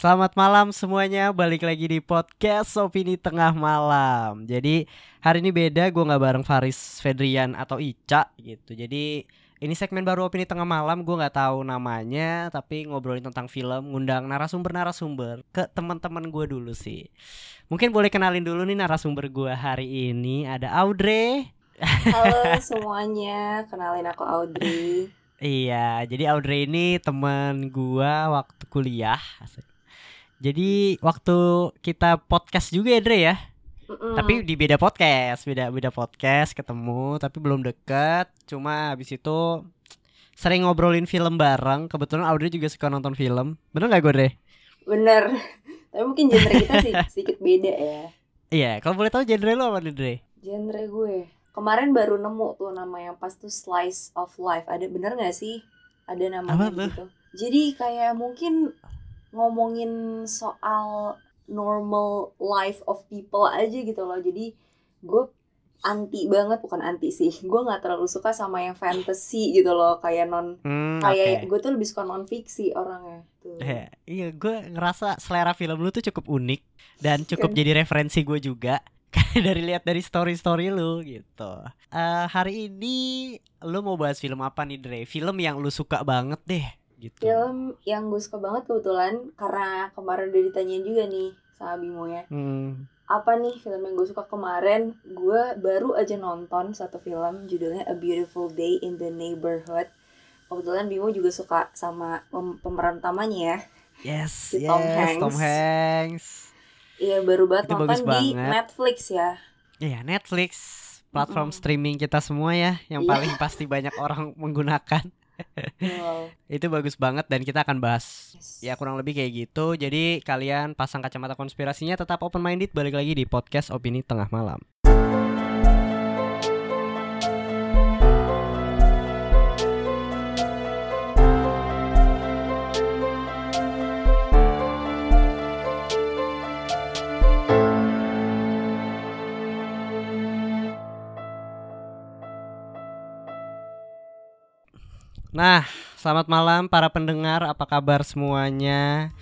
Selamat malam semuanya, balik lagi di podcast Opini Tengah Malam. Jadi hari ini beda, gue gak bareng Faris Fedrian atau Ica gitu. Jadi ini segmen baru Opini Tengah Malam, gue gak tahu namanya Tapi ngobrolin tentang film, ngundang narasumber-narasumber ke teman-teman gue dulu sih. Mungkin boleh kenalin dulu nih narasumber gue hari ini. Ada Audrey. Halo semuanya, kenalin aku Audrey. Iya, jadi Audrey ini teman gua waktu kuliah. Asik. Jadi waktu kita podcast juga ya, Dre ya. Mm-mm. Tapi di beda podcast, beda beda podcast ketemu, tapi belum deket. Cuma habis itu sering ngobrolin film bareng. Kebetulan Audrey juga suka nonton film. Bener gak gue, Dre? bener Tapi mungkin genre kita sih sedikit beda ya Iya, kalau boleh tahu genre lu apa nih, Dre? Genre gue Kemarin baru nemu tuh nama yang pas tuh Slice of Life Ada bener gak sih? Ada namanya Apa tuh? gitu Jadi kayak mungkin ngomongin soal normal life of people aja gitu loh Jadi gue anti banget, bukan anti sih Gue gak terlalu suka sama yang fantasy gitu loh Kayak non Hmm, kayak oke. gue tuh lebih suka non fiksi orangnya tuh. Eh, iya, gue ngerasa selera film lu tuh cukup unik dan cukup Kan? jadi referensi gue juga. Dari lihat dari story-story lu gitu. Eh hari ini lu mau bahas film apa nih Dre? Film yang lu suka banget deh gitu. Film yang gue suka banget kebetulan karena kemarin udah ditanyain juga nih sama Bimo ya. Hmm. Apa nih film yang gue suka kemarin? Gue baru aja nonton satu film judulnya A Beautiful Day in the Neighborhood. Kebetulan Bimo juga suka sama pem- pemeran utamanya ya. Yes, Si yes, Tom Tom Hanks. Hanks. Iya baru banget Itu nonton di banget. Netflix ya. Iya, Netflix, platform Mm-mm. streaming kita semua ya yang Iya. paling pasti banyak orang menggunakan. Wow. Itu bagus banget dan kita akan bahas Yes. Ya kurang lebih kayak gitu Jadi kalian pasang kacamata konspirasinya Tetap open minded Balik lagi di podcast Opini Tengah Malam Nah, selamat malam para pendengar. Apa kabar semuanya?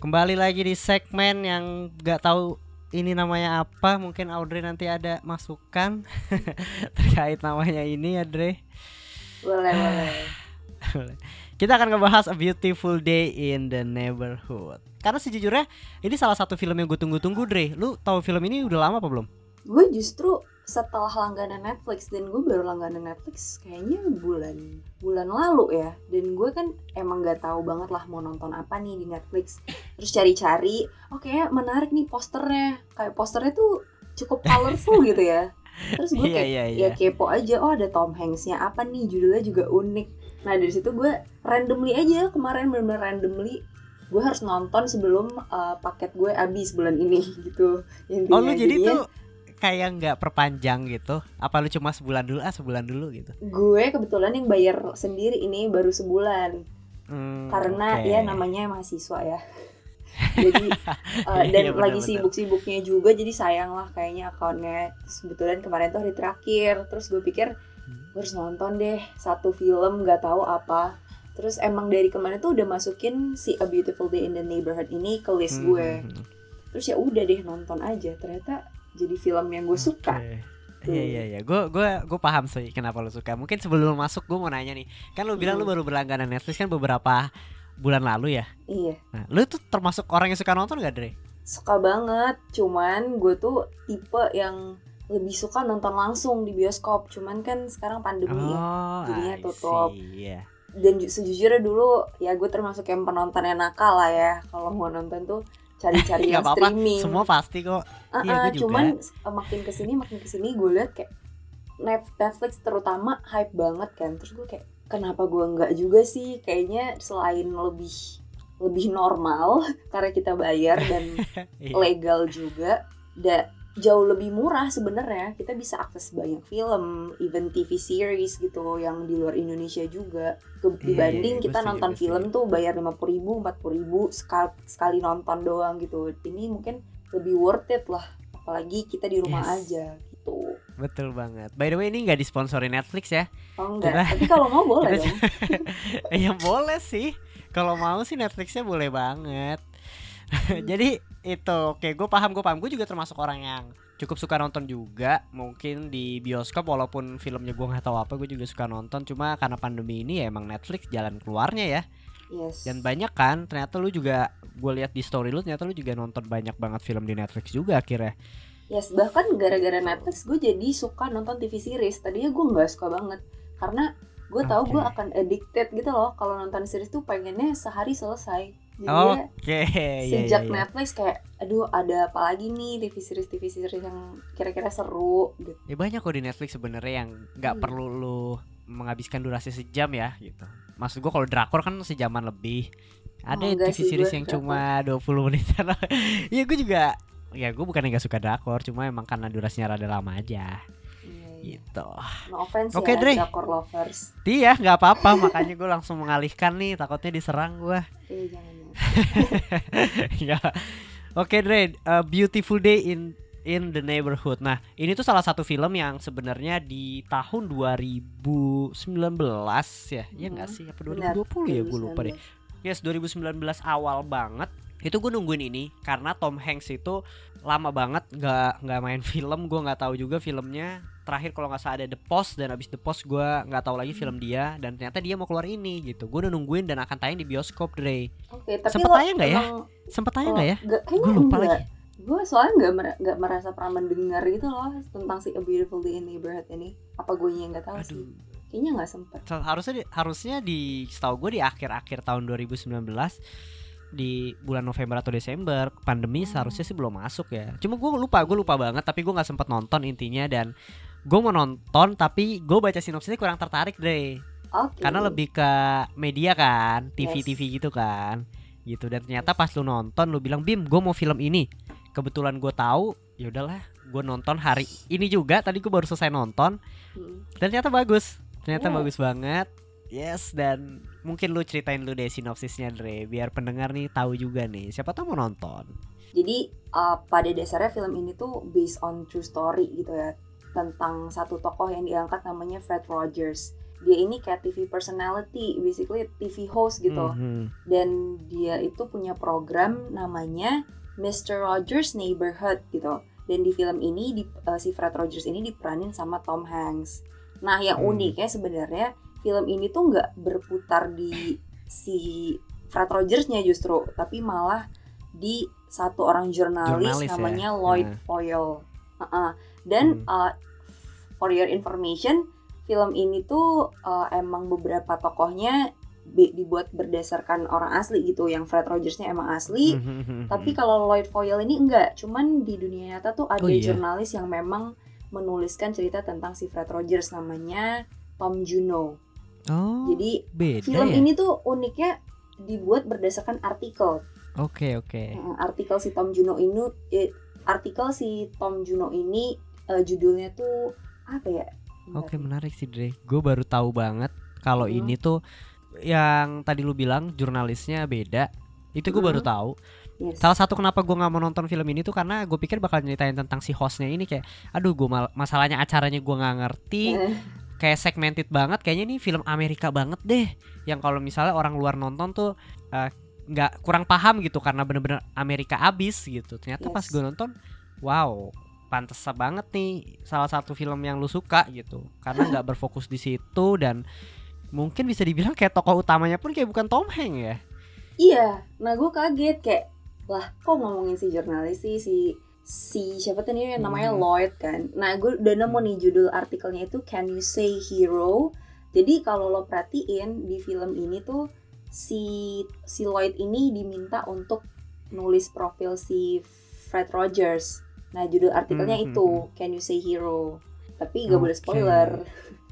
Kembali lagi di segmen yang gak tahu ini namanya apa. Mungkin Audrey nanti ada masukan terkait namanya ini, ya, Dre. Boleh boleh. Kita akan ngebahas A Beautiful Day in the Neighborhood. Karena sejujurnya ini salah satu film yang gue tunggu-tunggu, Dre. Lu tahu film ini udah lama apa belum? gue justru setelah langganan Netflix dan gue baru langganan Netflix kayaknya bulan bulan lalu ya. Dan gue kan emang nggak tahu banget lah mau nonton apa nih di Netflix. Terus cari-cari oke menarik nih posternya. Kayak posternya tuh cukup colorful gitu ya. Terus gue Iya, kayak iya, iya. ya kepo aja oh ada Tom Hanksnya apa nih? Judulnya juga unik. Nah dari situ gue randomly aja kemarin bener-bener randomly gue harus nonton sebelum uh, paket gue habis bulan ini gitu. Oh, lu Intinya, jadi tuh kayak nggak perpanjang gitu? Apa lu cuma sebulan dulu? Ah sebulan dulu gitu? gue kebetulan yang bayar sendiri ini baru sebulan. Hmm, karena oke. ya namanya mahasiswa ya. Jadi uh, dan iya, lagi sibuk-sibuknya juga jadi sayang lah kayaknya akunnya. Kebetulan kemarin tuh hari terakhir. Terus gue pikir gue harus nonton deh satu film nggak tahu apa. Terus emang dari kemarin tuh udah masukin si A Beautiful Day in the Neighborhood ini ke list Hmm, gue. Hmm, hmm. terus ya udah deh nonton aja. Ternyata jadi film yang gue suka Oke. Iya iya iya, gue gue gue paham sih kenapa lu suka. Mungkin sebelum lu masuk gue mau nanya nih, kan lu bilang Hmm. baru berlangganan Netflix kan beberapa bulan lalu ya. iya Nah, lu tuh termasuk orang yang suka nonton gak Dre? suka banget cuman gue tuh tipe yang lebih suka nonton langsung di bioskop cuman kan sekarang pandemi ya Oh, jadinya tutup. Iya. dan ju- sejujurnya dulu ya gue termasuk yang penonton yang nakal lah ya kalau mau nonton tuh cari-cari yang apa-apa, streaming semua pasti kok. Ah, iya, ah, gue juga. cuman eh, makin ke sini makin ke sini gue liat kayak Net- Netflix terutama hype banget kan terus gue kayak kenapa gue nggak juga sih kayaknya selain lebih lebih normal karena kita bayar dan Iya. legal juga da jauh lebih murah sebenarnya kita bisa akses banyak film even TV series gitu yang di luar Indonesia juga Ke- Iya, dibanding iya, kita gue setuju, nonton film tuh bayar lima puluh ribu empat puluh ribu sekali, sekali nonton doang gitu ini mungkin lebih worth it lah apalagi kita di rumah Yes. aja gitu Betul banget. By the way ini nggak disponsori Netflix ya? oh enggak Kita- tapi kalau mau boleh kita- dong ya boleh sih. Kalau mau sih Netflixnya boleh banget. Jadi itu oke gue paham gue paham gue juga termasuk orang yang cukup suka nonton juga mungkin di bioskop walaupun filmnya gue nggak tahu apa gue juga suka nonton cuma karena pandemi ini ya emang Netflix jalan keluarnya ya Yes. dan banyak kan ternyata lu juga gue lihat di story lu ternyata lu juga nonton banyak banget film di Netflix juga akhirnya Yes, bahkan gara-gara Netflix gue jadi suka nonton TV series. Tadinya gue nggak suka banget karena gue tahu Oke. gue akan addicted gitu loh kalau nonton series tuh pengennya sehari selesai. Jadi oke ya, iya, sejak iya, iya. Netflix kayak aduh ada apa lagi nih TV series TV series yang kira-kira seru gitu. Ya banyak kok di Netflix sebenarnya yang nggak Hmm. perlu lu menghabiskan durasi sejam ya gitu. Maksud gua kalau drakor kan sejaman lebih. Ada Oh, enggak TV sih series yang drakor. cuma 20 menitan. Iya gue juga ya gue bukan nggak suka drakor cuma emang karena durasinya rada lama aja Iya, iya. gitu. No offense Oke, ya Dre. drakor lovers. Iya nggak apa-apa makanya gue langsung mengalihkan nih takutnya diserang gua. Eh jangan ya. Ya. Oke Dre, A Beautiful Day in in the Neighborhood. Nah, ini tuh salah satu film yang sebenarnya di tahun 2019 ya. Iya nggak Mhm. sih? Apa Benar, 2020 ya? Gue lupa deh. 2019. Yes, 2019 awal banget. Itu gue nungguin ini karena Tom Hanks itu lama banget nggak nggak main film. Gue nggak tahu juga filmnya. Terakhir kalau nggak salah ada The Post dan abis The Post gue nggak tahu lagi film dia dan ternyata dia mau keluar ini gitu. Gue udah nungguin dan akan tayang di bioskop Dre. Tapi Sempet tayang nggak ya? Sempet tayang nggak ya? Gue lupa enggak. lagi. Gue soalnya nggak mer- nggak merasa pernah mendengar gitu loh tentang si A Beautiful Day in Neighborhood ini. Apa gue yang nggak tahu sih? Aduh. Kayaknya nggak sempet. Harusnya di, harusnya di setahu gue di akhir-akhir tahun 2019 di bulan November atau Desember pandemi Hmm. seharusnya sih belum masuk ya cuma gue lupa gue lupa banget tapi gue nggak sempet nonton intinya dan gue mau nonton tapi gue baca sinopsisnya kurang tertarik deh Oke. karena lebih ke media kan TV Yes. TV gitu kan gitu dan ternyata pas lu nonton lu bilang Bim gue mau film ini kebetulan gue tahu ya udahlah gue nonton hari ini juga tadi gue baru selesai nonton Hmm. dan ternyata bagus ternyata Yes. bagus banget yes dan mungkin lu ceritain lu deh sinopsisnya Dre biar pendengar nih tahu juga nih siapa tahu mau nonton Jadi uh, pada dasarnya film ini tuh based on true story gitu ya tentang satu tokoh yang diangkat namanya Fred Rogers. Dia ini kayak TV personality, basically TV host gitu. Mhm. Dan dia itu punya program namanya Mr. Rogers Neighborhood gitu. Dan di film ini di, uh, si Fred Rogers ini diperanin sama Tom Hanks. Nah, yang Hmm. uniknya sebenarnya film ini tuh nggak berputar di si Fred Rogersnya justru, tapi malah di satu orang jurnalis, Jurnalis ya? namanya Lloyd Nah. Foyle. Uh-uh. Dan Hmm. uh, for your information, film ini tuh uh, emang beberapa tokohnya dibuat berdasarkan orang asli gitu. Yang Fred Rogersnya emang asli, Mhm. tapi kalau Lloyd Foyle ini enggak. Cuman di dunia nyata tuh ada Oh, iya? jurnalis yang memang menuliskan cerita tentang si Fred Rogers namanya Tom Juno. oh Jadi beda film ya ini tuh uniknya dibuat berdasarkan artikel. oke oke Nah, artikel si Tom Juno ini eh, artikel si Tom Juno ini eh, judulnya tuh apa ya? Oke nih. menarik sih Dre gue baru tahu banget kalau Hmm. ini tuh yang tadi lu bilang jurnalisnya beda itu gue baru Hmm. tahu Yes. Salah satu kenapa gue nggak mau nonton film ini tuh karena gue pikir bakal nyeritain tentang si hostnya ini kayak, aduh gue masalahnya acaranya gue nggak ngerti, Eh, kayak segmented banget, kayaknya ini film Amerika banget deh, yang kalau misalnya orang luar nonton tuh eh, nggak kurang paham gitu karena bener-bener Amerika abis gitu. Ternyata pas Yes. gue nonton, wow, pantes banget nih salah satu film yang lu suka gitu, karena nggak berfokus di situ dan mungkin bisa dibilang kayak tokoh utamanya pun kayak bukan Tom Hanks ya. Iya, nah gue kaget kayak lah kok ngomongin si jurnalis sih si si siapa tuh nih namanya Hmm. Lloyd kan. Nah gue udah nemu nih judul artikelnya itu Can You Say Hero. Jadi kalau lo perhatiin di film ini tuh si si Lloyd ini diminta untuk nulis profil si Fred Rogers. Nah judul artikelnya Hmm, itu hmm, Can You Say Hero. Tapi gak boleh Oke. spoiler.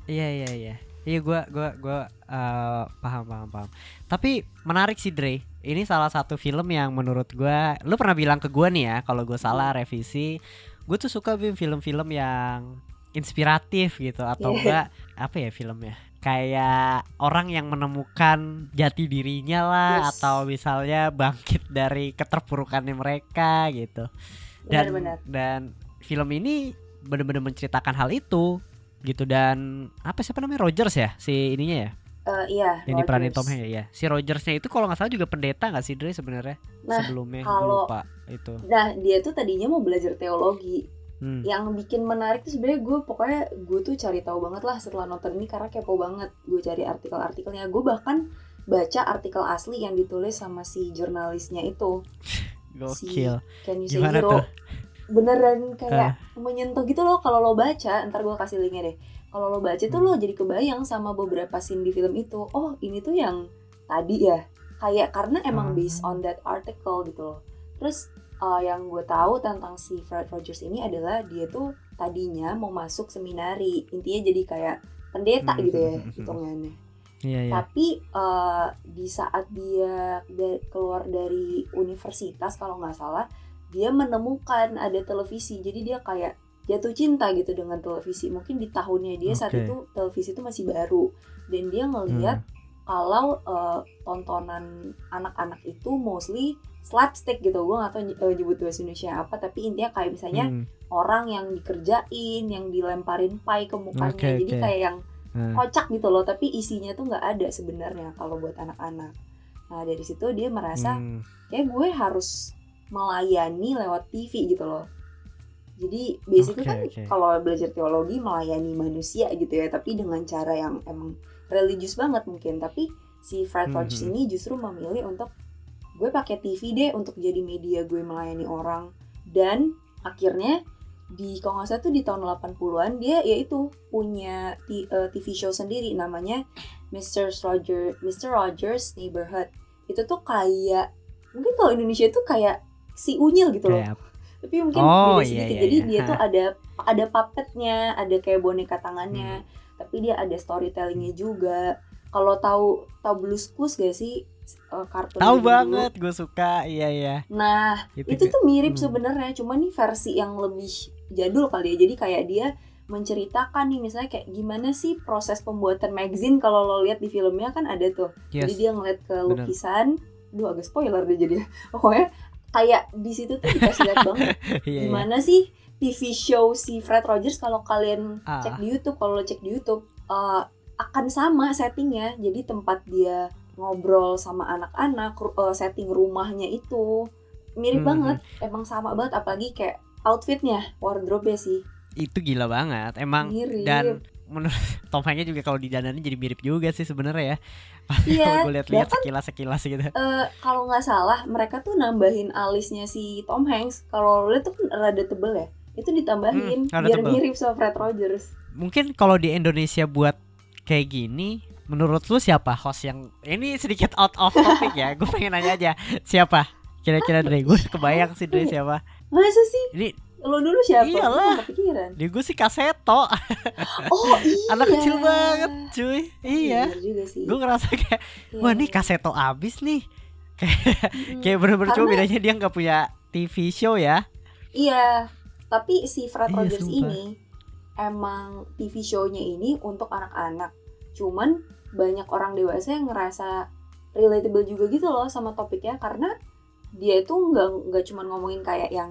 Iya iya iya. Iya gua gua gua eh, paham paham paham. Tapi menarik sih Dre. Ini salah satu film yang menurut gua lu pernah bilang ke gua nih ya kalau gue salah revisi. Gue tuh suka film-film yang inspiratif gitu atau Iya. enggak apa ya filmnya? Kayak orang yang menemukan jati dirinya lah Yes. atau misalnya bangkit dari keterpurukannya mereka gitu. Dan Benar-benar. dan film ini benar-benar menceritakan hal itu gitu dan apa siapa namanya Rogers ya si ininya ya Eh, iya, yang diperanin. Tom Hanks ya. Si Rogersnya itu kalau nggak salah juga pendeta nggak sih Dre sebenarnya Nah, sebelumnya kalau- lupa itu. Nah, dia tuh tadinya mau belajar teologi. Hmm. Yang bikin menarik tuh sebenarnya gue pokoknya gue tuh cari tahu banget lah setelah nonton ini karena kepo banget. Gue cari artikel-artikelnya. Gue bahkan baca artikel asli yang ditulis sama si jurnalisnya itu. Gokil. Say Gimana hero? tuh? Beneran kayak menyentuh gitu loh kalau lo baca. Ntar gue kasih linknya deh. Kalau lo baca tuh Hmm. lo jadi kebayang sama beberapa scene di film itu. Oh ini tuh yang tadi ya. Kayak karena emang Ah. based on that article gitu loh. Terus uh, yang gue tahu tentang si Fred Rogers ini adalah dia tuh tadinya mau masuk seminari. Intinya jadi kayak pendeta Hmm, gitu ya hmm, hmm, hmm. hitungannya. Iya iya. Tapi uh, di saat dia da- keluar dari universitas kalau nggak salah, dia menemukan ada televisi. Jadi dia kayak jatuh cinta gitu dengan televisi. Mungkin di tahunnya dia saat Oke. itu televisi itu masih baru dan dia ngelihat Hmm. kalau uh, tontonan anak-anak itu mostly slapstick gitu. Gue nggak tahu uh, nyebut bahasa Indonesia apa, tapi intinya kayak misalnya Hmm. orang yang dikerjain, yang dilemparin pie ke mukanya. Oke, Jadi oke. kayak yang Nah, kocak gitu loh tapi isinya tuh nggak ada sebenarnya kalau buat anak-anak nah dari situ dia merasa hmm. kayak gue harus melayani lewat TV gitu loh jadi basically Oke, kan oke. kalau belajar teologi melayani manusia gitu ya tapi dengan cara yang emang religius banget mungkin tapi si Fred Rogers Mhm. ini justru memilih untuk gue pakai TV deh untuk jadi media gue melayani orang dan akhirnya di kalau nggak salah tuh di tahun 80-an dia yaitu punya T- eh, TV show sendiri namanya Mr. Roger Mr. Rogers Neighborhood itu tuh kayak mungkin kalau Indonesia tuh kayak si unyil gitu loh Kayak tapi mungkin Oh, beda iya, sedikit iya, jadi iya. dia tuh ada ada puppetnya ada kayak boneka tangannya Hmm. tapi dia ada storytellingnya juga kalau tahu tahu Blues Clues gak sih Eh, kartun tahu banget, gue suka. Iya iya. nah Itu, itu tuh mirip hmm. sebenarnya cuma nih versi yang lebih jadul kali ya jadi kayak dia menceritakan nih misalnya kayak gimana sih proses pembuatan magazine kalau lo lihat di filmnya kan ada tuh Yes. jadi dia ngeliat ke Bener. lukisan Duh agak spoiler deh jadi pokoknya kayak di situ tuh dikasih lihat banget Iya, iya. gimana sih TV show si Fred Rogers kalau kalian Ah. cek di YouTube kalau lo cek di YouTube eh, akan sama settingnya jadi tempat dia ngobrol sama anak-anak eh, setting rumahnya itu mirip Hmm. banget emang sama banget apalagi kayak outfitnya wardrobe sih. Itu gila banget. Emang. Mirip. Dan menurut Tom Hanks juga kalau didandanin jadi mirip juga sih sebenarnya ya. iya Kalau gue lihat-lihat bahkan sekilas-sekilas gitu. eh, kalau nggak salah mereka tuh nambahin alisnya si Tom Hanks. Kalau lihat tuh kan rada tebel ya. Itu ditambahin Hmm, biar tebel. mirip sama Fred Rogers. Mungkin kalau di Indonesia buat kayak gini menurut lu siapa? Host yang ini sedikit out of topic ya gue pengen nanya aja. Siapa? Kira-kira Dre gue kebayang sih Dre siapa masa sih ini lo dulu siapa Iyalah. kepikiran di gue sih kaseto Oh iya. anak kecil banget cuy iya sih. gue ngerasa kayak Iya, wah nih iya. kaseto abis nih Mm, kayak bener-bener cuma Karena- bedanya dia nggak punya TV show ya Iya. Tapi si Fred Iya, Rogers sumpah. ini emang TV show-nya ini untuk anak-anak. Cuman banyak orang dewasa yang ngerasa relatable juga gitu loh sama topiknya karena dia itu nggak nggak cuma ngomongin kayak yang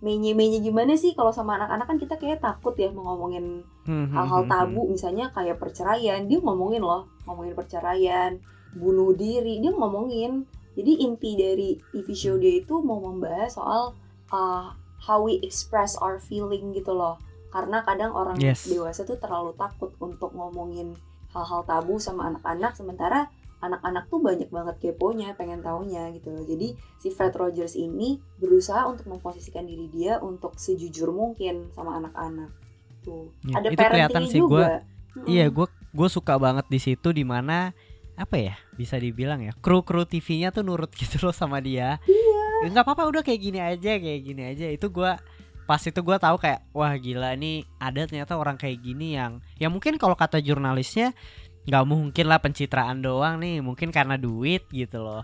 menye-menye gimana sih kalau sama anak-anak kan kita kayak takut ya mau ngomongin Hmm, hmm, hal-hal hmm, tabu misalnya kayak perceraian dia ngomongin loh ngomongin perceraian bunuh diri dia ngomongin. Jadi inti dari TV show dia itu mau membahas soal uh, how we express our feeling gitu loh. Karena kadang orang Yes. dewasa tuh terlalu takut untuk ngomongin hal-hal tabu sama anak-anak sementara anak-anak tuh banyak banget keponya pengen taunya gitu loh jadi si Fred Rogers ini berusaha untuk memposisikan diri dia untuk sejujur mungkin sama anak-anak tuh Hmm. ada itu kelihatan sih gue. Iya, gue gue suka banget di situ di mana apa ya bisa dibilang ya kru kru TV-nya tuh nurut gitu loh sama dia. Iya. Nggak apa-apa udah kayak gini aja kayak gini aja itu gue pas itu gue tahu kayak wah gila nih ada ternyata orang kayak gini yang ya mungkin kalau kata jurnalisnya nggak mungkin lah pencitraan doang nih mungkin karena duit gitu loh.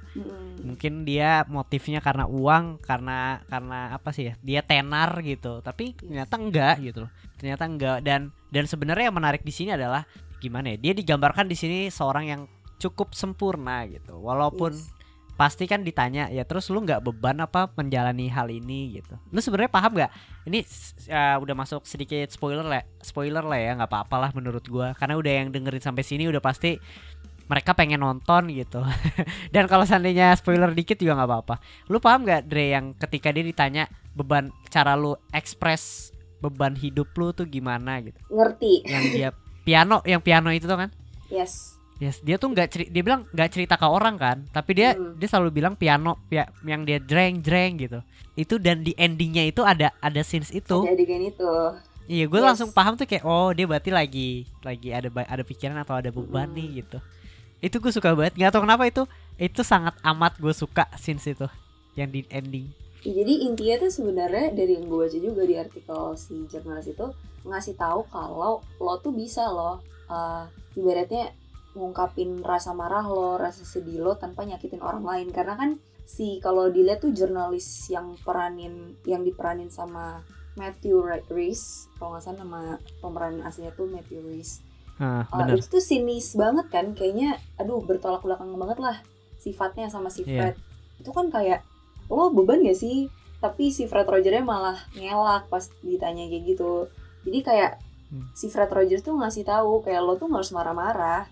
Mungkin dia motifnya karena uang karena karena apa sih ya dia tenar gitu. Tapi ternyata enggak gitu loh. Ternyata enggak. Dan dan sebenarnya yang menarik di sini adalah gimana ya dia digambarkan di sini seorang yang cukup sempurna gitu. Walaupun Yes. Pasti kan ditanya ya terus lu nggak beban apa menjalani hal ini? Gitu. Lu sebenarnya paham nggak? Ini uh, udah masuk sedikit spoiler lah spoiler lah ya nggak apa-apa lah menurut gua. Karena udah yang dengerin sampai sini udah pasti mereka pengen nonton gitu. Dan kalau seandainya spoiler dikit juga nggak apa-apa. Lu paham nggak Dre yang ketika dia ditanya beban cara lu ekspres beban hidup lu tuh gimana gitu? Ngerti. Yang dia piano yang piano itu tuh kan? Yes yes dia tuh nggak ceri- dia bilang nggak cerita ke orang kan tapi dia Hmm. dia selalu bilang piano pia- yang dia jreng jreng gitu itu dan di endingnya itu ada ada scenes itu ada adegan itu Iya, gue Yes. langsung paham tuh kayak oh dia berarti lagi lagi ada ada pikiran atau ada beban Mm. nih gitu. Itu gue suka banget. Gak tau kenapa itu itu sangat amat gue suka scenes itu yang di ending. Ya, jadi intinya tuh sebenarnya dari yang gue baca juga di artikel si jurnalis itu ngasih tahu kalau lo tuh bisa lo uh, ibaratnya ngungkapin rasa marah lo, rasa sedih lo tanpa nyakitin orang lain. Karena kan si kalau dilihat tuh jurnalis yang peranin yang diperanin sama Matthew Rhys kalau nggak salah nama pemeran aslinya tuh Matthew Rhys Hah, Uh, itu tuh sinis banget kan kayaknya aduh bertolak belakang banget lah sifatnya sama si Iya. Fred. Itu kan kayak lo beban gak sih? Tapi si Fred Rogernya malah ngelak pas ditanya kayak gitu. Jadi kayak Hmm. si Fred Rogers tuh ngasih tahu kayak lo tuh nggak harus marah-marah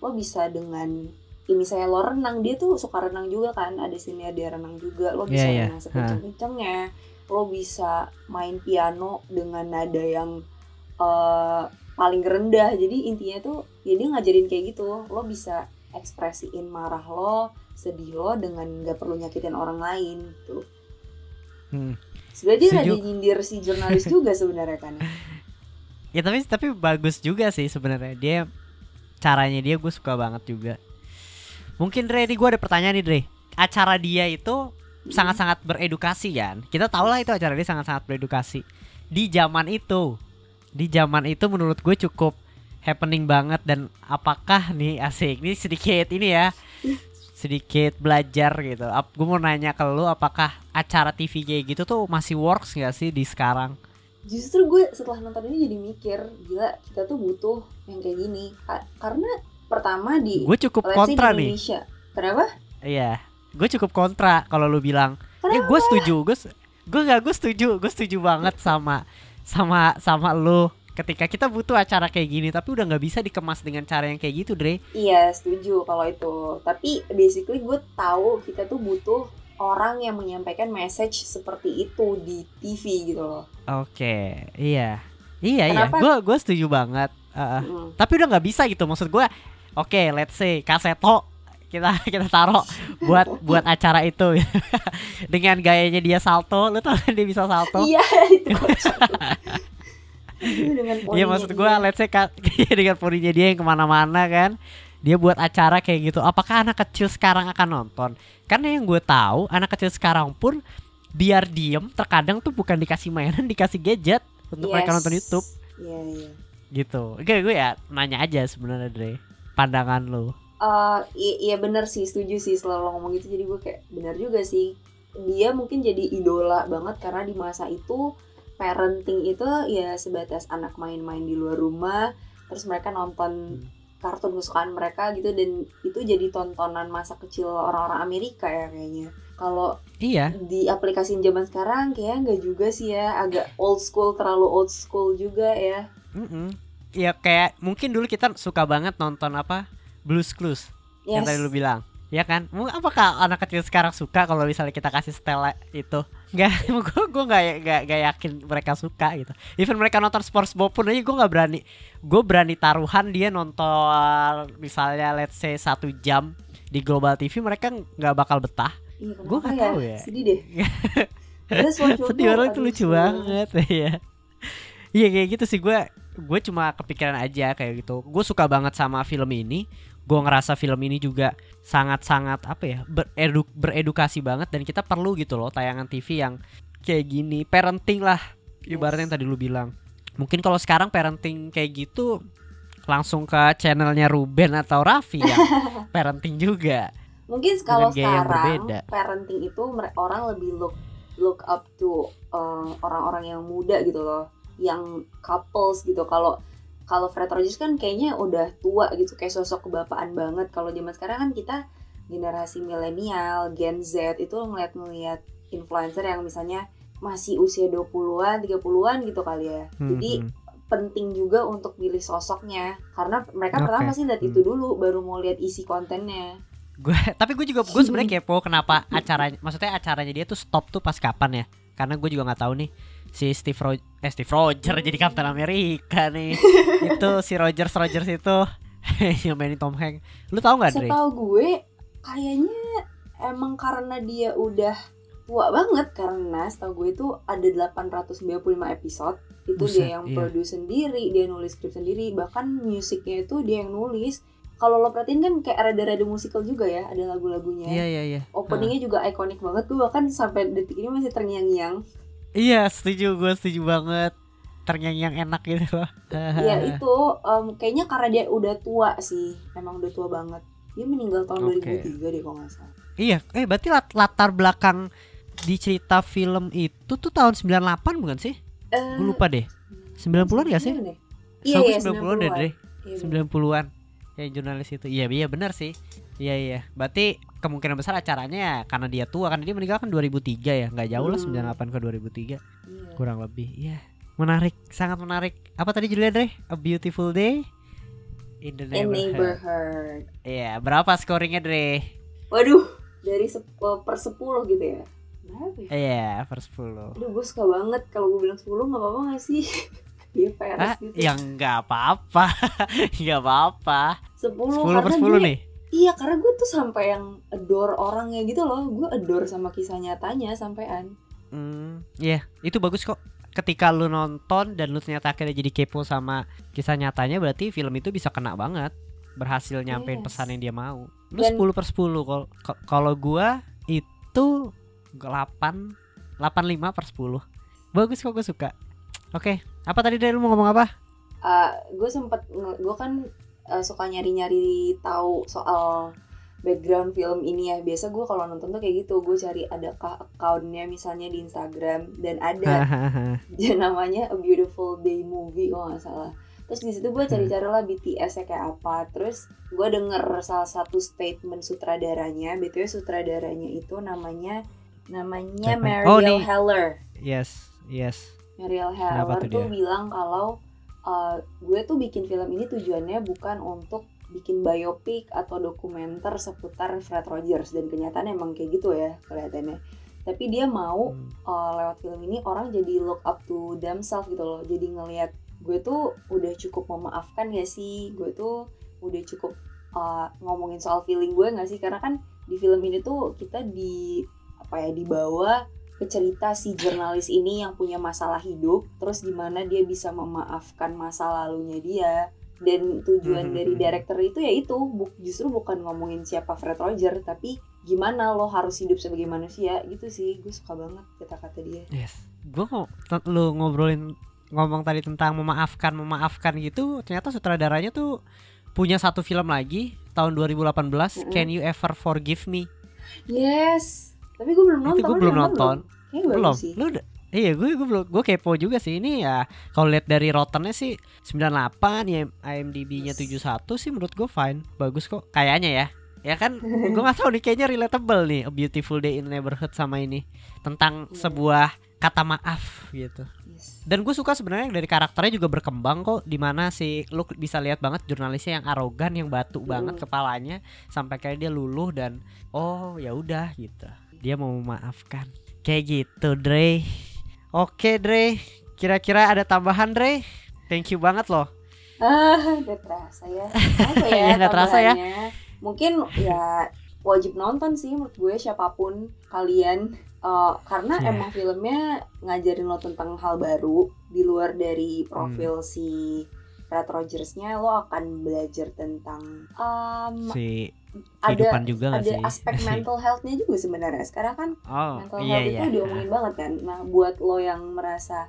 lo bisa dengan ya misalnya lo renang dia tuh suka renang juga kan ada sini dia renang juga. Lo bisa Iya, iya. renang sekenceng-kencengnya. Lo bisa main piano dengan nada yang eh, paling rendah. Jadi intinya tuh ya dia ngajarin kayak gitu. Lo bisa ekspresiin marah lo sedih lo dengan nggak perlu nyakitin orang lain tuh Hmm. sebenarnya dia lagi nyindir si jurnalis juga sebenarnya kan. Ya tapi tapi bagus juga sih sebenarnya. Dia caranya dia gue suka banget juga. Mungkin Dre, ini gue ada pertanyaan nih Dre. Acara dia itu sangat-sangat beredukasi kan. Kita tahu lah itu acara dia sangat-sangat beredukasi. Di zaman itu, di zaman itu menurut gue cukup happening banget dan apakah nih asik ini sedikit ini ya sedikit belajar gitu. Gue mau nanya ke lu apakah acara TV kayak gitu tuh masih works gak sih di sekarang? Justru gue setelah nonton ini jadi mikir gila kita tuh butuh yang kayak gini Ka- karena pertama di Gue cukup kontra di nih. Indonesia kenapa Iya, gue cukup kontra kalau lu bilang. Eh, Kenapa? gue setuju, gue gue nggak gue setuju, gue setuju banget sama sama sama lu. Ketika kita butuh acara kayak gini, tapi udah nggak bisa dikemas dengan cara yang kayak gitu, Dre. Iya setuju kalau itu. Tapi basically gue tahu kita tuh butuh orang yang menyampaikan message seperti itu di TV gitu loh. Oke, iya, iya, Kenapa? iya. Gue gue setuju banget. Uh, Mm. tapi udah nggak bisa gitu, maksud gue. Oke, let's say kaseto kita kita taruh buat buat acara itu dengan gayanya dia salto, lu tau kan dia bisa salto? Iya itu Iya maksud gue let's say ka- dengan poninya dia yang ke mana-mana kan Dia buat acara kayak gitu Apakah anak kecil sekarang akan nonton? Karena yang gue tahu anak kecil sekarang pun Biar diem terkadang tuh bukan dikasih mainan Dikasih gadget untuk mereka Yes. nonton Youtube. Iya iya. gitu. Oke gue ya nanya aja sebenarnya Dre. Pandangan lu. Eh, i- iya bener sih setuju sih selalu lo ngomong gitu. Jadi gue kayak bener juga sih. Dia mungkin jadi idola banget karena di masa itu parenting itu ya sebatas anak main-main di luar rumah terus mereka nonton kartun kesukaan mereka gitu dan itu jadi tontonan masa kecil orang-orang Amerika ya kayaknya. Kalau Iya. di aplikasi zaman sekarang kayak nggak juga sih ya agak old school terlalu old school juga ya. Mm Ya kayak mungkin dulu kita suka banget nonton apa? Blues Clues yang tadi lu bilang ya kan? Apakah anak kecil sekarang suka kalau misalnya kita kasih setelah itu? Nggak gue gue nggak nggak nggak yakin mereka suka gitu. Even mereka nonton SpongeBob pun aja gue nggak berani. Gue berani taruhan dia nonton misalnya let's say satu jam di Global TV mereka nggak bakal betah. Iya, Gua kenapa nggak tahu ya. sedih deh. Sedih orang itu lucu banget ya iya kayak gitu sih. Gue gue cuma kepikiran aja kayak gitu. Gue suka banget sama film ini gue ngerasa film ini juga sangat-sangat apa ya beredu beredukasi banget dan kita perlu gitu loh tayangan TV yang kayak gini. Parenting lah ibaratnya yang tadi lu bilang. Mungkin kalau sekarang parenting kayak gitu langsung ke channelnya Ruben atau Raffi ya. Parenting juga. Mungkin kalau sekarang berbeda. parenting itu orang lebih look look up to uh, orang-orang yang muda gitu loh, yang couples gitu. Kalau kalau Fred Rogers kan kayaknya udah tua gitu, kayak sosok kebapaan banget. Kalau zaman sekarang kan kita generasi milenial, Gen Z itu ngeliat-ngeliat influencer yang misalnya masih usia 20-an, 30-an gitu kali ya. Jadi Hmm, penting juga untuk pilih sosoknya karena mereka Oke. pertama pasti lihat Hmm. itu dulu baru mau lihat isi kontennya gue tapi gue juga gue sebenarnya kepo kenapa acaranya maksudnya acaranya dia tuh stop tuh pas kapan ya karena gue juga nggak tahu nih si Steve Ro eh Steve Roger jadi Captain America nih itu si Rogers Rogers itu yang mainin Tom Hanks lu tahu nggak Dre? setahu gue kayaknya emang karena dia udah tua banget karena setahu gue itu ada 895 episode itu Buset, dia yang iya. produce sendiri dia nulis skrip sendiri bahkan musiknya itu dia yang nulis kalau lo perhatiin kan kayak rada-rada musikal juga ya ada lagu-lagunya Iya iya iya. openingnya juga ikonik banget tuh bahkan sampai detik ini masih terngiang-ngiang Iya setuju gue setuju banget terngiang yang enak gitu loh. ya itu em, kayaknya karena dia udah tua sih emang udah tua banget dia meninggal tahun Oke. 2003 deh kalau nggak salah Iya, eh berarti lat- latar belakang di cerita film itu tuh tahun 98 bukan sih? Eh, Gue lupa deh. 90-an gak sih? deh? Iya, iya, gue 90-an deh. Iya, bener. 90-an. Ya jurnalis itu. Iya, iya benar sih. Iya, iya. Berarti kemungkinan besar acaranya ya karena dia tua kan dia meninggal kan 2003 ya. nggak jauh lah Hmm. 98 ke 2003 Iya. kurang lebih. Iya. Menarik, sangat menarik. Apa tadi judulnya, Dre? A Beautiful Day in the Neighborhood. Iya, berapa scoringnya, Dre? Waduh, dari sep- eh, per 10 gitu ya. Berapa ya? Iya, per 10. Aduh, gue suka banget kalau gue bilang 10 nggak apa-apa gak sih? Dia fair Ah, gitu. yang nggak apa-apa, nggak apa-apa. 10, 10 per karena 10 gue, nih. Iya, karena gue tuh sampai yang adore orangnya gitu loh. Gue adore sama kisah nyatanya sampean. Hmm, iya, itu bagus kok. Ketika lu nonton dan lu ternyata akhirnya jadi kepo sama kisah nyatanya, berarti film itu bisa kena banget. Berhasil nyampein Yes. pesan yang dia mau. Lu Dan- 10 per 10 Kalau gua itu 8 85 per 10 Bagus kok gue suka Oke, apa tadi dari lu mau ngomong apa? Uh, gue sempet, gue kan uh, suka nyari-nyari tahu soal background film ini ya. Biasa gue kalau nonton tuh kayak gitu, gue cari adakah accountnya misalnya di Instagram dan ada dia namanya A Beautiful Day Movie kalau nggak salah. Terus di situ gue cari-cari lah BTS nya kayak apa. Terus gue denger salah satu statement sutradaranya, btw sutradaranya itu namanya namanya? Mariel Oh. Heller. yes, yes Mariel Kenapa Heller tuh tuh, bilang kalau uh, gue tuh bikin film ini tujuannya bukan untuk bikin biopik atau dokumenter seputar Fred Rogers dan kenyataan emang kayak gitu ya kelihatannya. Tapi dia mau Hmm. uh, lewat film ini orang jadi look up to themselves gitu loh. Jadi ngelihat gue tuh udah cukup memaafkan ya sih. Gue tuh udah cukup uh, ngomongin soal feeling gue nggak sih? Karena kan di film ini tuh kita di apa ya dibawa ke cerita si jurnalis ini yang punya masalah hidup, terus gimana dia bisa memaafkan masa lalunya dia. Dan tujuan Mhm, dari mhm. director itu ya itu bu- justru bukan ngomongin siapa Fred Roger, tapi gimana lo harus hidup sebagai manusia gitu sih. Gue suka banget kata-kata dia. Yes. Gue t- lu ngobrolin ngomong tadi tentang memaafkan memaafkan gitu, ternyata sutradaranya tuh punya satu film lagi tahun 2018 Mm-mm. Can You Ever Forgive Me? Yes. Tapi gue belum nonton. itu gue belum nonton. Belum. sih. Lu udah Iya gue gue belum gue kepo juga sih ini ya kalau lihat dari Rottennya sih 98 ya IMDb-nya Yes. 71 sih menurut gue fine bagus kok kayaknya ya ya kan gue nggak tahu nih kayaknya relatable nih A Beautiful Day in Neighborhood sama ini tentang Iya. sebuah kata maaf gitu Yes. dan gue suka sebenarnya dari karakternya juga berkembang kok di mana sih lu bisa lihat banget jurnalisnya yang arogan yang batu banget Mm. kepalanya sampai kayak dia luluh dan oh ya udah gitu dia mau memaafkan kayak gitu Dre oke Dre kira-kira ada tambahan Dre thank you banget loh Ah, gak terasa ya. Apa ya? Nggak terasa ya. Mungkin ya wajib nonton sih menurut gue siapa pun kalian Eh, karena Iya. emang filmnya ngajarin lo tentang hal baru di luar dari profil Hmm. si Fred Rogersnya lo akan belajar tentang um, si ada kehidupan juga gak ada sih? aspek mental healthnya juga sebenarnya. Sekarang kan oh mental iya health iya. itu diomongin banget kan. Nah buat lo yang merasa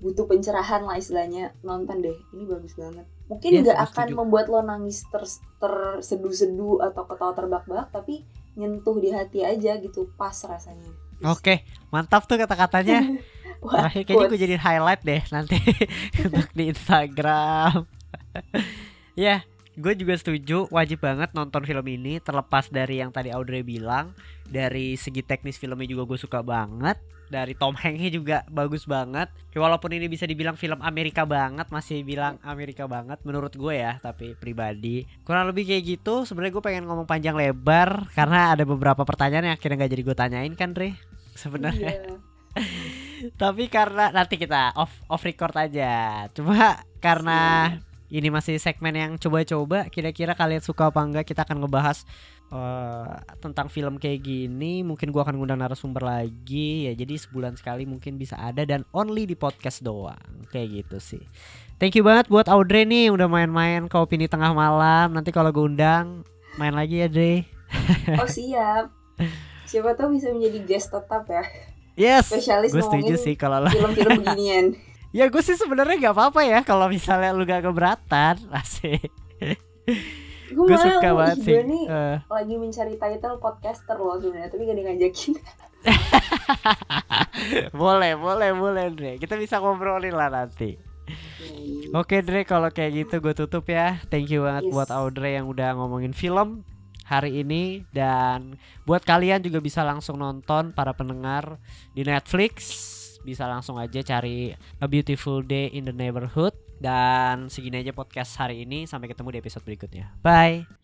butuh pencerahan lah istilahnya nonton deh. Ini bagus banget. Mungkin Iya, nggak gue akan setuju. membuat lo nangis ter terseduh-seduh atau ketawa terbak-bak tapi nyentuh di hati aja gitu. Pas rasanya. Oke mantap tuh kata-katanya. Wah, kayaknya gue jadi highlight deh nanti untuk di Instagram. ya, gue juga setuju wajib banget nonton film ini terlepas dari yang tadi Audrey bilang dari segi teknis filmnya juga gue suka banget dari Tom Hanks juga bagus banget. Walaupun ini bisa dibilang film Amerika banget, masih bilang Amerika banget menurut gue ya, tapi pribadi kurang lebih kayak gitu. Sebenarnya gue pengen ngomong panjang lebar karena ada beberapa pertanyaan yang akhirnya nggak jadi gue tanyain kan, Dre. Sebenarnya. Iya. tapi karena nanti kita off off record aja. Cuma karena ini masih segmen yang coba-coba, kira-kira kalian suka apa enggak kita akan ngebahas eh, tentang film kayak gini. Mungkin gua akan ngundang narasumber lagi ya. Jadi sebulan sekali mungkin bisa ada dan only di podcast doang. Kayak gitu sih. Thank you banget buat Audrey nih udah main-main ke opini tengah malam. Nanti kalau gue undang main lagi ya, Dre. Oh siap. Siapa tahu bisa menjadi guest tetap ya. Yes. Spesialis Gue setuju sih kalau film-film beginian. Ya gue sih sebenarnya nggak apa-apa ya kalau misalnya lu gak keberatan Asik. Gue suka banget ih, sih gue nih Eh, lagi mencari title podcaster loh sebenarnya, tapi gak ada ngajakin. Boleh boleh boleh Dre. Kita bisa ngobrolin lah nanti. Oke Dre kalau kayak gitu gue tutup ya. Thank you banget Yes. buat Audrey yang udah ngomongin film hari ini. Dan buat kalian juga bisa langsung nonton para pendengar di Netflix Bisa langsung aja cari A Beautiful Day in the Neighborhood. Dan segini aja podcast hari ini. Sampai ketemu di episode berikutnya. Bye